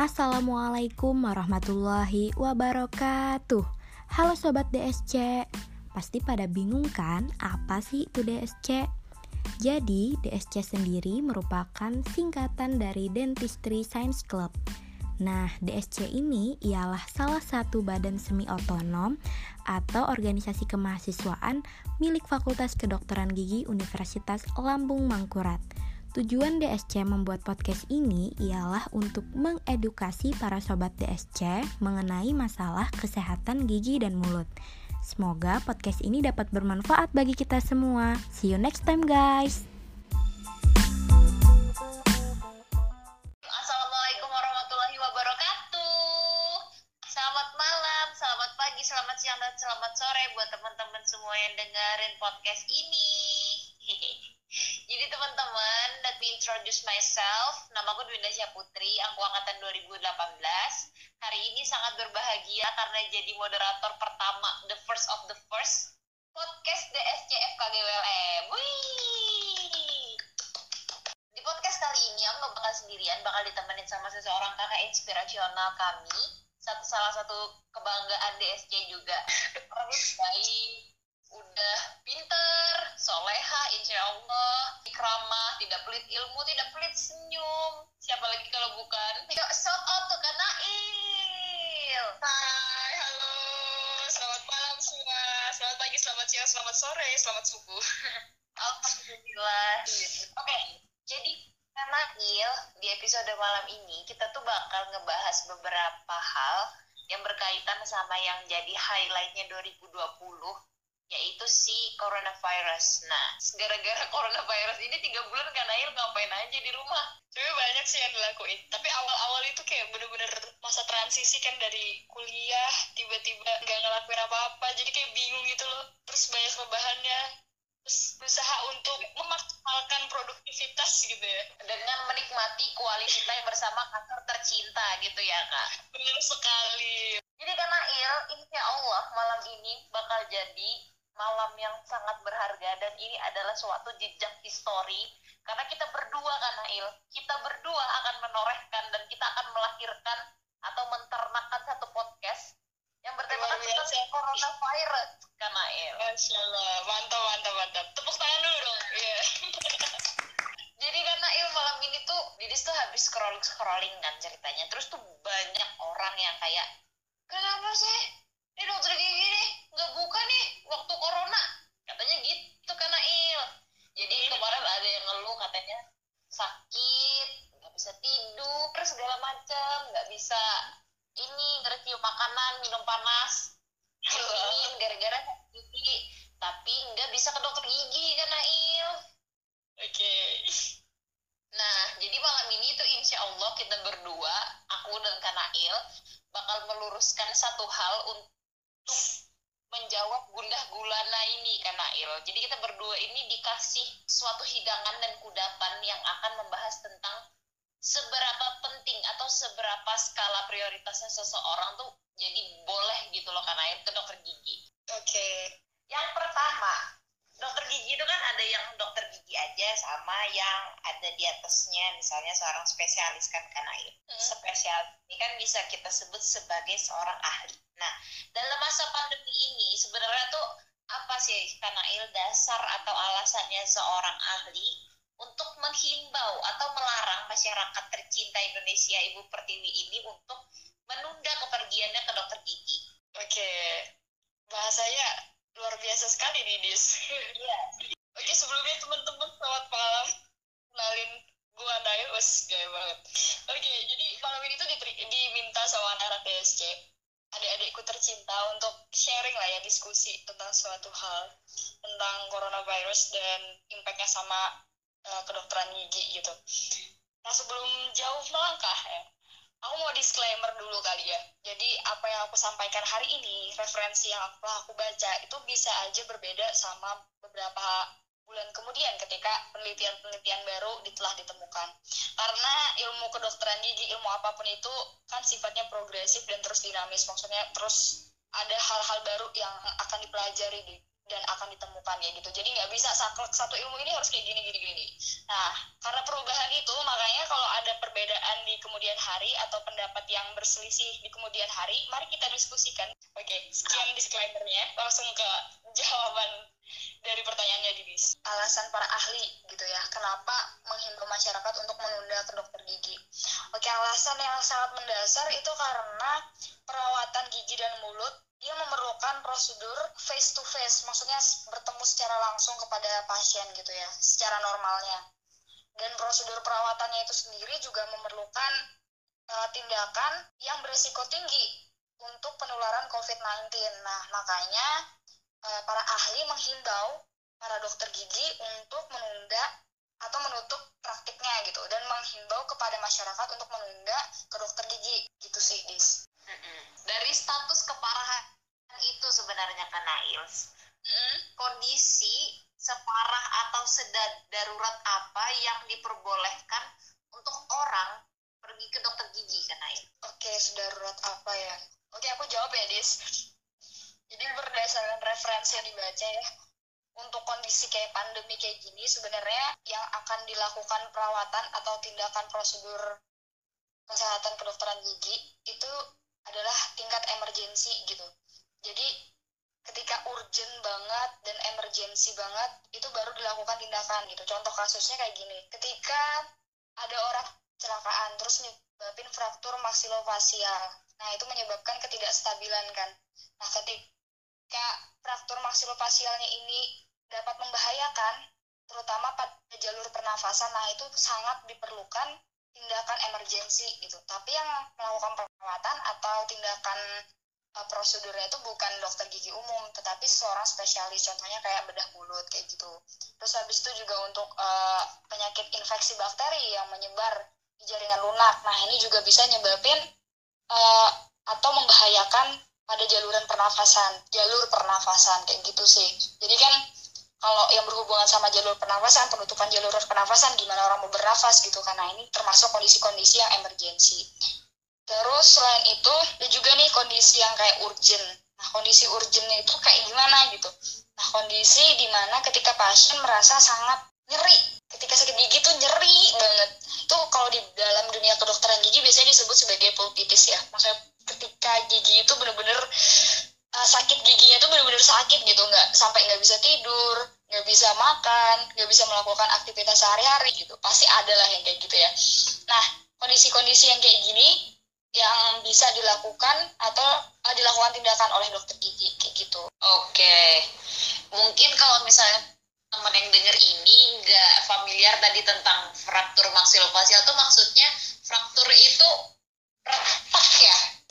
Assalamualaikum warahmatullahi wabarakatuh Halo Sobat DSC Pasti pada bingung kan apa sih itu DSC? Jadi DSC sendiri merupakan singkatan dari Dentistry Science Club Nah, DSC ini ialah salah satu badan semi otonom atau organisasi kemahasiswaan milik Fakultas Kedokteran Gigi Universitas Lambung Mangkurat. Tujuan DSC membuat podcast ini ialah untuk mengedukasi para sobat DSC mengenai masalah kesehatan gigi dan mulut. Semoga podcast ini dapat bermanfaat bagi kita semua. See you next time, guys. siang dan selamat sore buat teman-teman semua yang dengerin podcast ini. Jadi teman-teman, let me introduce myself. Nama aku Dwinda Putri, aku angkatan 2018. Hari ini sangat berbahagia karena jadi moderator pertama, the first of the first, podcast DSCF KGWLM. Wih! Di podcast kali ini aku gak bakal sendirian, bakal ditemenin sama seseorang kakak inspirasional kami, satu salah satu kebanggaan DSC juga orang baik soleha insya Allah ikramah tidak pelit ilmu tidak pelit senyum. Siapa lagi kalau bukan? Yuk shout out tuh kan Nail. Hai halo. Selamat malam semua. Selamat pagi selamat siang selamat sore selamat subuh. Alhamdulillah. Oke okay, jadi karena Il, di episode malam ini kita tuh bakal ngebahas beberapa hal yang berkaitan sama yang jadi highlightnya 2020 yaitu si coronavirus. Nah, gara-gara coronavirus ini tiga bulan kan Nail ngapain aja di rumah? Sebenernya banyak sih yang dilakuin. Tapi awal-awal itu kayak bener-bener masa transisi kan dari kuliah tiba-tiba nggak ngelakuin apa-apa. Jadi kayak bingung gitu loh. Terus banyak perubahannya terus berusaha untuk memaksimalkan produktivitas gitu ya dengan menikmati kualitas yang bersama kantor tercinta gitu ya kak benar sekali jadi karena Il insya Allah malam ini bakal jadi malam yang sangat berharga dan ini adalah suatu jejak histori karena kita berdua kan Il kita berdua akan menorehkan dan kita akan melahirkan atau menternakkan satu podcast yang bertemakan tentang coronavirus kan Nail. Masya Allah, mantap mantap mantap. Tepuk tangan dulu dong. Iya. Yeah. Jadi karena Il malam ini tuh Didis tuh habis scrolling scrolling kan ceritanya. Terus tuh banyak orang yang kayak kenapa sih ini dokter gigi nih nggak buka nih waktu corona katanya gitu karena Il. Jadi hmm. kemarin ada yang ngeluh katanya sakit nggak bisa tidur segala macam nggak bisa ini ngerti makanan minum panas ini gara-gara gigi tapi nggak bisa ke dokter gigi kan Nail oke okay. nah jadi malam ini tuh insya Allah kita berdua aku dan Kanail bakal meluruskan satu hal untuk menjawab gundah gulana ini Kanail jadi kita berdua ini dikasih suatu hidangan dan kudapan yang akan membahas tentang seberapa penting atau seberapa skala prioritasnya seseorang tuh jadi boleh gitu loh karena ke dokter gigi. Oke. Okay. Yang pertama, dokter gigi itu kan ada yang dokter gigi aja sama yang ada di atasnya misalnya seorang spesialis kan karena hmm. spesial ini kan bisa kita sebut sebagai seorang ahli. Nah, dalam masa pandemi ini sebenarnya tuh apa sih karena dasar atau alasannya seorang ahli untuk menghimbau atau melarang masyarakat tercinta Indonesia Ibu Pertiwi ini untuk menunda kepergiannya ke dokter gigi. Oke, bahasanya luar biasa sekali nih Dis. Iya. Tercinta untuk sharing lah ya diskusi tentang suatu hal tentang coronavirus dan impactnya sama uh, kedokteran gigi gitu. Nah sebelum jauh melangkah ya, aku mau disclaimer dulu kali ya. Jadi apa yang aku sampaikan hari ini, referensi yang telah aku baca itu bisa aja berbeda sama beberapa bulan kemudian ketika penelitian-penelitian baru telah ditemukan. Karena ilmu kedokteran gigi, ilmu apa pun itu kan sifatnya progresif dan terus dinamis. Maksudnya terus ada hal-hal baru yang akan dipelajari di dan akan ditemukan ya gitu jadi nggak bisa satu ilmu ini harus kayak gini gini gini nah karena perubahan itu makanya kalau ada perbedaan di kemudian hari atau pendapat yang berselisih di kemudian hari mari kita diskusikan oke sekian disclaimernya langsung ke jawaban dari pertanyaannya Didis alasan para ahli gitu ya kenapa menghimbau masyarakat untuk menunda ke dokter gigi oke alasan yang sangat mendasar itu karena perawatan gigi dan mulut dia memerlukan prosedur face to face, maksudnya bertemu secara langsung kepada pasien gitu ya, secara normalnya. Dan prosedur perawatannya itu sendiri juga memerlukan uh, tindakan yang berisiko tinggi untuk penularan COVID-19. Nah, makanya uh, para ahli menghimbau para dokter gigi untuk menunda atau menutup praktiknya gitu dan menghimbau kepada masyarakat untuk menunda ke dokter gigi. Gitu sih dis. Dari status keparahan itu sebenarnya kan Nails. Mm kondisi separah atau sedarurat apa yang diperbolehkan untuk orang pergi ke dokter gigi kan Nail oke sedarurat apa ya? Oke aku jawab ya Dis jadi berdasarkan referensi yang dibaca ya untuk kondisi kayak pandemi kayak gini sebenarnya yang akan dilakukan perawatan atau tindakan prosedur kesehatan kedokteran gigi itu adalah tingkat emergensi gitu. Jadi ketika urgent banget dan emergensi banget itu baru dilakukan tindakan gitu. Contoh kasusnya kayak gini. Ketika ada orang kecelakaan terus menyebabkan fraktur maksilofacial. Nah, itu menyebabkan ketidakstabilan kan. Nah, ketika fraktur maksilofacialnya ini dapat membahayakan terutama pada jalur pernafasan, nah itu sangat diperlukan tindakan emergensi gitu. Tapi yang melakukan perawatan atau tindakan uh, prosedurnya itu bukan dokter gigi umum, tetapi seorang spesialis. Contohnya kayak bedah mulut kayak gitu. Terus habis itu juga untuk uh, penyakit infeksi bakteri yang menyebar di jaringan lunak. Nah ini juga bisa nyebabin uh, atau membahayakan pada jaluran pernafasan, jalur pernafasan kayak gitu sih. Jadi kan kalau yang berhubungan sama jalur pernafasan, penutupan jalur pernafasan, gimana orang mau bernafas gitu, karena ini termasuk kondisi-kondisi yang emergensi. Terus selain itu, ada juga nih kondisi yang kayak urgent. Nah, kondisi urgent itu kayak gimana gitu. Nah, kondisi di mana ketika pasien merasa sangat nyeri. Ketika sakit gigi tuh nyeri banget. Itu kalau di dalam dunia kedokteran gigi biasanya disebut sebagai pulpitis ya. Maksudnya ketika gigi itu bener-bener uh, sakit giginya tuh bener-bener sakit gitu nggak sampai nggak bisa tidur nggak bisa makan nggak bisa melakukan aktivitas sehari-hari gitu. Pasti ada lah yang kayak gitu ya. Nah kondisi-kondisi yang kayak gini yang bisa dilakukan atau uh, dilakukan tindakan oleh dokter gigi kayak gitu. Oke. Mungkin kalau misalnya teman yang denger ini nggak familiar tadi tentang fraktur maksilofacial tuh maksudnya fraktur itu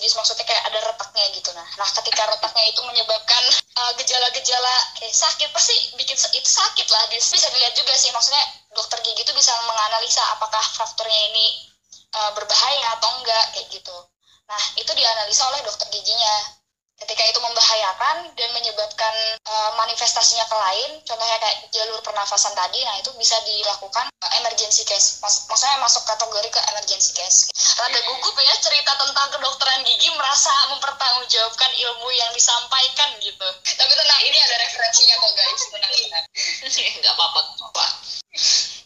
jadi maksudnya kayak ada retaknya gitu. Nah nah ketika retaknya itu menyebabkan uh, gejala-gejala kayak sakit pasti bikin itu sakit lah. Bisa dilihat juga sih maksudnya dokter gigi itu bisa menganalisa apakah frakturnya ini uh, berbahaya atau enggak kayak gitu. Nah itu dianalisa oleh dokter giginya ketika itu membahayakan dan menyebabkan uh, manifestasinya ke lain, contohnya kayak jalur pernafasan tadi, nah itu bisa dilakukan uh, emergency case. Mas maksudnya masuk kategori ke emergency case. Rada gugup ya cerita tentang kedokteran gigi merasa mempertanggungjawabkan ilmu yang disampaikan gitu. Tapi tenang, ini ada referensinya kok guys, tenang tenang. Nggak apa-apa, apa.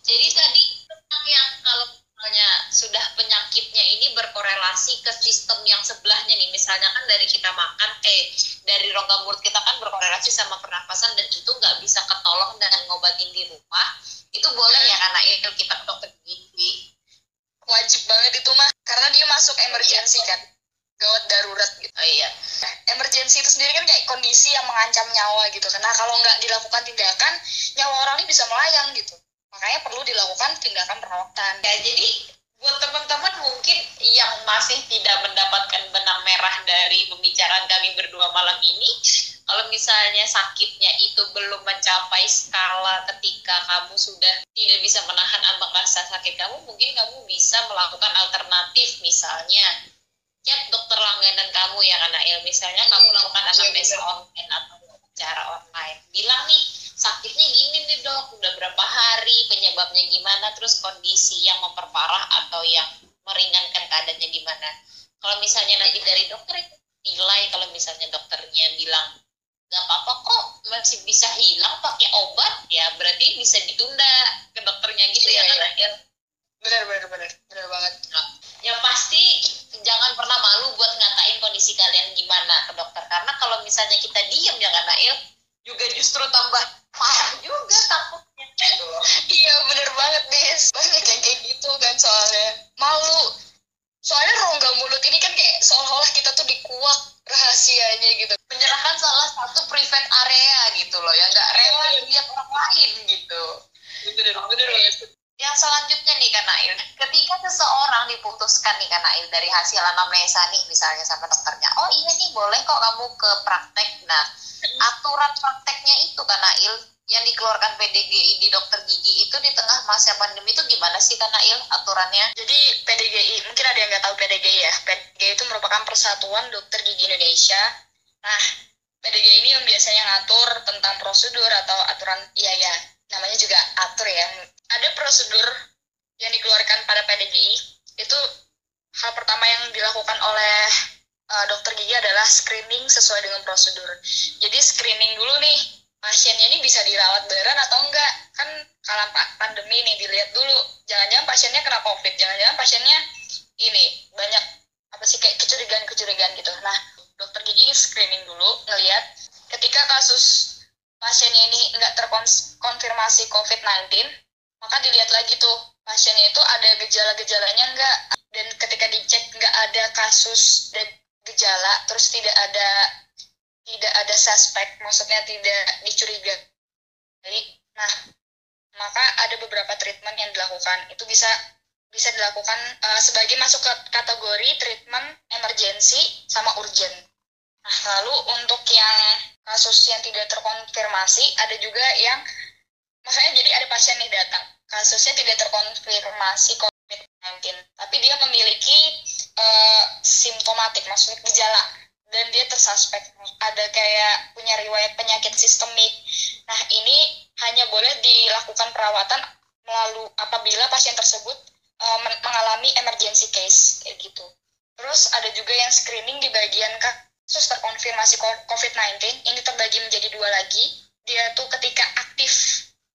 Jadi tadi tentang yang kalau misalnya sudah penyakitnya ini berkorelasi ke sistem yang sebelahnya nih. Misalnya kan dari kita makan eh dari rongga mulut kita kan berkorelasi sama pernafasan dan itu nggak bisa ketolong dengan ngobatin di rumah. Itu boleh ya karena itu kita ke dokter gigi wajib banget itu mah. Karena dia masuk emergensi kan. Gawat darurat gitu. Oh iya. Emergensi itu sendiri kan kayak kondisi yang mengancam nyawa gitu karena kalau nggak dilakukan tindakan nyawa orang ini bisa melayang gitu makanya perlu dilakukan tindakan perawatan. Ya jadi buat teman-teman mungkin yang masih tidak mendapatkan benang merah dari pembicaraan kami berdua malam ini kalau misalnya sakitnya itu belum mencapai skala ketika kamu sudah tidak bisa menahan ambang rasa sakit kamu mungkin kamu bisa melakukan alternatif misalnya chat dokter langganan kamu ya karena il misalnya kamu melakukan anamnesa online atau cara online. Bilang nih sakitnya gini nih dok udah berapa hari penyebabnya gimana terus kondisi yang memperparah atau yang meringankan keadaannya gimana? Kalau misalnya nanti dari dokter nilai kalau misalnya dokternya bilang nggak apa-apa kok masih bisa hilang pakai obat ya berarti bisa ditunda ke dokternya gitu Iya, ya iya. kan ya bener bener bener bener banget yang pasti jangan pernah malu buat ngatain kondisi kalian gimana ke dokter. Karena kalau misalnya kita diem ya kan Nail juga justru tambah parah juga takutnya diputuskan nih Nail dari hasil anamnesa nih misalnya sama dokternya oh iya nih boleh kok kamu ke praktek nah aturan prakteknya itu Kak Nail yang dikeluarkan PDGI di dokter gigi itu di tengah masa pandemi itu gimana sih Kak Nail aturannya Jadi PDGI, mungkin ada yang nggak tahu PDGI ya. PDGI itu merupakan Persatuan Dokter Gigi Indonesia. Nah, PDGI ini yang biasanya ngatur tentang prosedur atau aturan, iya ya, namanya juga atur ya. Ada prosedur yang dikeluarkan pada PDGI, itu hal pertama yang dilakukan oleh eh, dokter gigi adalah screening sesuai dengan prosedur. Jadi screening dulu nih, pasiennya ini bisa dirawat beneran atau enggak? Kan kalau pa- pandemi nih dilihat dulu. Jangan-jangan pasiennya kena covid jangan-jangan pasiennya ini banyak apa sih kayak kecurigaan-kecurigaan gitu. Nah dokter gigi screening dulu ngelihat ketika kasus pasiennya ini enggak terkonfirmasi covid-19 maka dilihat lagi tuh pasiennya itu ada gejala-gejalanya enggak dan ketika dicek enggak ada kasus dan gejala terus tidak ada tidak ada suspek, maksudnya tidak dicurigai. Nah, maka ada beberapa treatment yang dilakukan. Itu bisa bisa dilakukan eh, sebagai masuk ke kategori treatment emergency sama urgent. Nah, lalu untuk yang kasus yang tidak terkonfirmasi, ada juga yang maksudnya jadi ada pasien nih datang, kasusnya tidak terkonfirmasi COVID-19, tapi dia memiliki eh, simptomatik, maksudnya gejala dan dia tersuspek ada kayak punya riwayat penyakit sistemik. Nah, ini hanya boleh dilakukan perawatan melalui apabila pasien tersebut men- mengalami emergency case kayak gitu. Terus ada juga yang screening di bagian kasus terkonfirmasi co- COVID-19 ini terbagi menjadi dua lagi. Dia tuh ketika aktif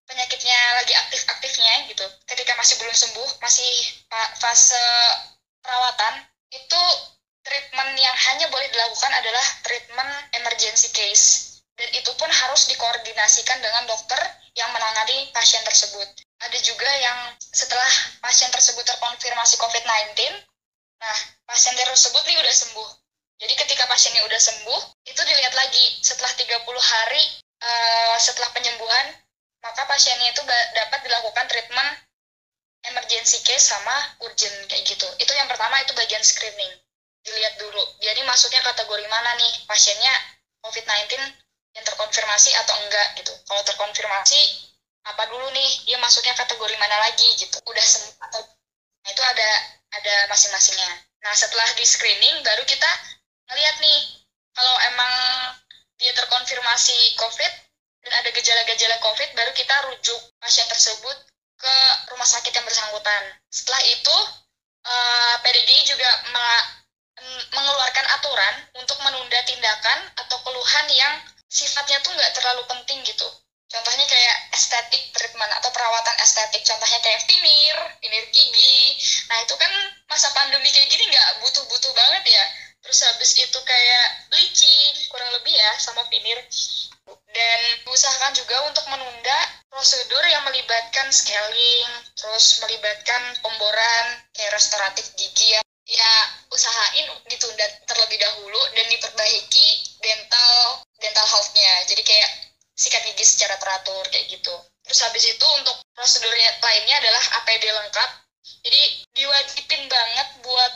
penyakitnya lagi aktif-aktifnya gitu. Ketika masih belum sembuh, masih fase perawatan itu treatment yang hanya boleh dilakukan adalah treatment emergency case. Dan itu pun harus dikoordinasikan dengan dokter yang menangani pasien tersebut. Ada juga yang setelah pasien tersebut terkonfirmasi COVID-19, nah pasien tersebut nih udah sembuh. Jadi ketika pasiennya udah sembuh, itu dilihat lagi setelah 30 hari eh, setelah penyembuhan, maka pasiennya itu dapat dilakukan treatment emergency case sama urgent kayak gitu. Itu yang pertama itu bagian screening dilihat dulu. Jadi masuknya kategori mana nih pasiennya COVID-19 yang terkonfirmasi atau enggak gitu. Kalau terkonfirmasi apa dulu nih dia masuknya kategori mana lagi gitu. Udah sembuh atau nah itu ada ada masing-masingnya. Nah setelah di screening baru kita ngeliat nih kalau emang dia terkonfirmasi COVID dan ada gejala-gejala COVID baru kita rujuk pasien tersebut ke rumah sakit yang bersangkutan. Setelah itu eh, PDGI juga mengeluarkan aturan untuk menunda tindakan atau keluhan yang sifatnya tuh nggak terlalu penting gitu. Contohnya kayak estetik treatment atau perawatan estetik. Contohnya kayak veneer, veneer gigi. Nah itu kan masa pandemi kayak gini nggak butuh-butuh banget ya. Terus habis itu kayak bleaching, kurang lebih ya sama veneer. Dan usahakan juga untuk menunda prosedur yang melibatkan scaling, terus melibatkan pemboran kayak restoratif gigi ya ya usahain ditunda terlebih dahulu dan diperbaiki dental dental health-nya. Jadi kayak sikat gigi secara teratur kayak gitu. Terus habis itu untuk prosedurnya lainnya adalah APD lengkap. Jadi diwajibin banget buat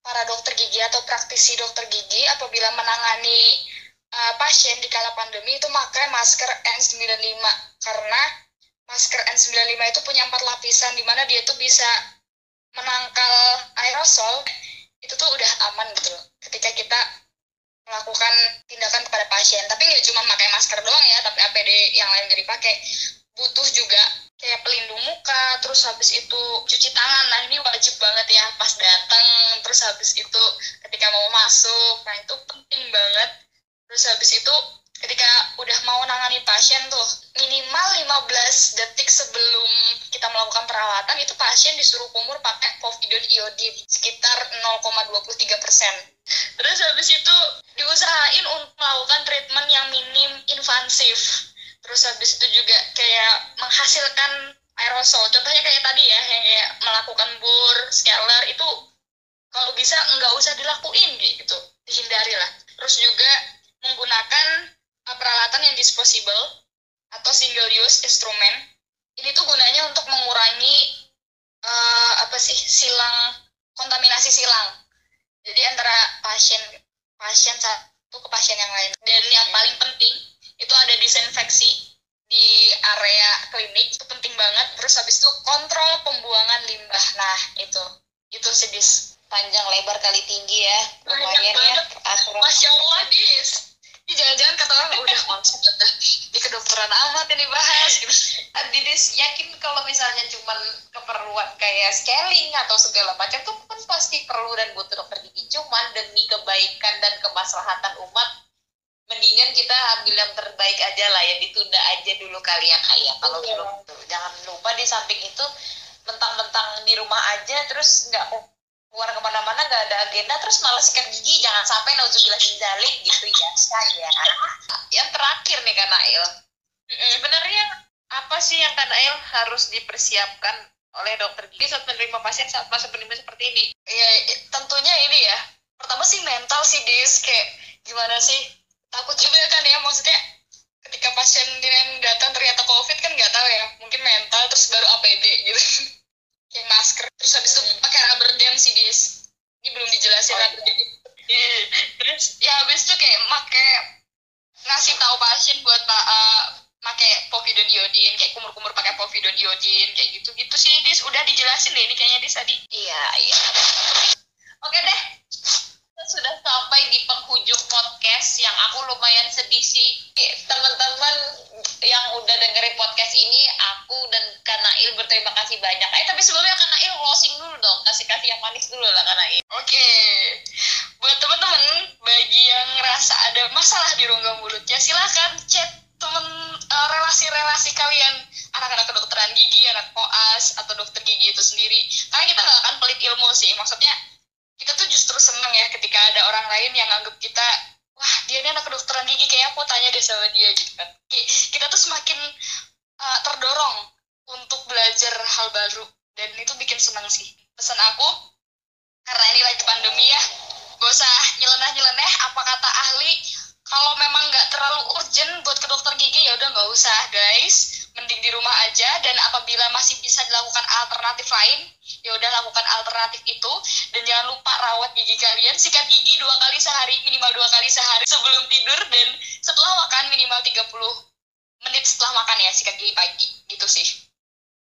para dokter gigi atau praktisi dokter gigi apabila menangani uh, pasien di kala pandemi itu pakai masker N95 karena masker N95 itu punya empat lapisan di mana dia tuh bisa menangkal aerosol itu tuh udah aman gitu loh ketika kita melakukan tindakan kepada pasien. Tapi nggak cuma pakai masker doang ya tapi APD yang lain jadi pakai. Butuh juga kayak pelindung muka terus habis itu cuci tangan. Nah ini wajib banget ya pas datang. Terus habis itu ketika mau masuk nah itu penting banget. Terus habis itu ketika udah mau nangani pasien tuh minimal 15 detik sebelum kita melakukan perawatan itu pasien disuruh kumur pakai povidone iodin sekitar 0,23 persen. Terus habis itu diusahain untuk melakukan treatment yang minim invasif terus habis itu juga kayak menghasilkan aerosol. Contohnya kayak tadi ya yang kayak melakukan bur scaler itu kalau bisa nggak usah dilakuin gitu. Dihindari lah. Terus juga menggunakan peralatan yang disposable atau single use instrument. Ini tuh gunanya untuk mengurangi uh, apa sih silang kontaminasi silang. Jadi antara pasien pasien satu ke pasien yang lain. Dan yang paling penting itu ada disinfeksi di area klinik itu penting banget. Terus habis itu kontrol pembuangan limbah. Nah itu. Itu sih dis. Panjang lebar kali tinggi ya lumayan ya aturan. Masya allah dis. Ini jangan-jangan kata orang udah banget di kedokteran amat ini bahas. Gitu. Didis yakin kalau misalnya cuman keperluan kayak scaling atau segala macam tuh kan pasti perlu dan butuh dokter gigi. Cuman demi kebaikan dan kemaslahatan umat mendingan kita ambil yang terbaik aja lah ya ditunda aja dulu kali ya kayak kalau iya. belum jangan lupa di samping itu mentang-mentang di rumah aja terus nggak keluar ke mana-mana gak ada agenda terus malah sikat gigi jangan sampai nauzubillah zalik gitu ya saya yang terakhir nih kan Nail. Sebenarnya apa sih yang kan Nail harus dipersiapkan oleh dokter gigi saat menerima pasien saat masa pandemi seperti ini? Ya tentunya ini ya. Pertama sih mental sih dis. Kayak gimana sih takut juga kan ya maksudnya ketika pasien yang datang ternyata covid kan nggak tahu ya mungkin mental terus baru APD gitu. Kayak masker terus habis itu pakai rubber dam sih bis ini belum dijelasin oh, rubber dam iya. terus ya habis itu kayak make ngasih tahu pasien buat uh, pakai povidone iodine kayak kumur-kumur pakai povidone iodine kayak gitu gitu sih dis. Udah dijelasin deh ini kayaknya dis tadi. Iya iya. Oke deh sudah sampai di penghujung podcast yang aku lumayan sedih sih. Teman-teman yang udah dengerin podcast ini, aku dan Kanail berterima kasih banyak. Eh tapi sebelumnya Kanail closing dulu dong, kasih-kasih yang manis dulu lah Kanail. Oke, okay. buat teman-teman bagi yang ngerasa ada masalah di rongga mulutnya, silahkan chat temen uh, relasi-relasi kalian anak-anak kedokteran gigi, anak koas atau dokter gigi itu sendiri. Karena kita nggak akan pelit ilmu sih, maksudnya kita tuh justru seneng ya ketika ada orang lain yang anggap kita wah dia ini anak kedokteran gigi kayak aku tanya deh sama dia gitu kan. Kita tuh semakin uh, terdorong untuk belajar hal baru dan itu bikin seneng sih. Pesan aku karena ini lagi pandemi ya gak usah nyeleneh-nyeleneh apa kata ahli kalau memang nggak terlalu urgent buat ke dokter gigi ya udah nggak usah guys. Mending di rumah aja dan apabila masih bisa dilakukan alternatif lain ya udah lakukan alternatif itu. Dan jangan lupa rawat gigi kalian. Sikat gigi dua kali sehari minimal dua kali sehari sebelum tidur. Dan setelah makan minimal 30 menit setelah makan ya sikat gigi pagi. Gitu sih.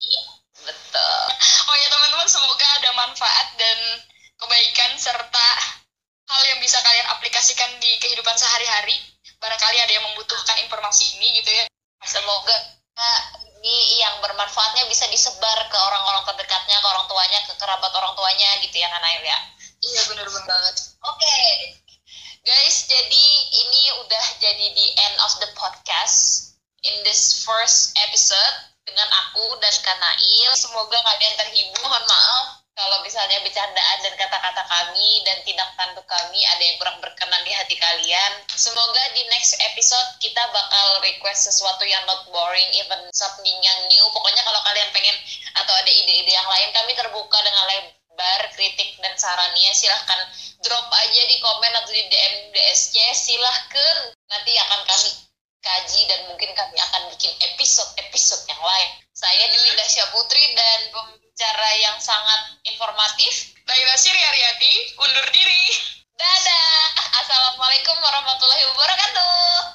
Iya betul. Oh ya teman-teman semoga ada manfaat dan kebaikan serta hal yang bisa kalian aplikasikan di kehidupan sehari-hari. Barangkali ada yang membutuhkan informasi ini gitu ya. Semoga ini yang bermanfaatnya bisa disebar ke orang-orang terdekatnya, ke orang tuanya, ke kerabat orang tuanya gitu ya Kanail ya. Iya bener-bener banget. Oke. Okay. Guys, jadi ini udah jadi di end of the podcast in this first episode dengan aku dan Kanail. Semoga kalian terhibur. Mohon maaf kalau misalnya bercandaan dan kami dan tindak tanduk kami ada yang kurang berkenan di hati kalian. Semoga di next episode kita bakal request sesuatu yang not boring, even something yang new. Pokoknya kalau kalian pengen atau ada ide-ide yang lain, kami terbuka dengan lebar kritik dan sarannya. Silahkan drop aja di komen atau di DM DSC. Silahkan nanti akan kami kaji dan mungkin kami akan bikin episode-episode yang lain. Saya Dewi Dasya Putri dan cara yang sangat informatif. Laila Siri Ariati, undur diri. Dadah. Assalamualaikum warahmatullahi wabarakatuh.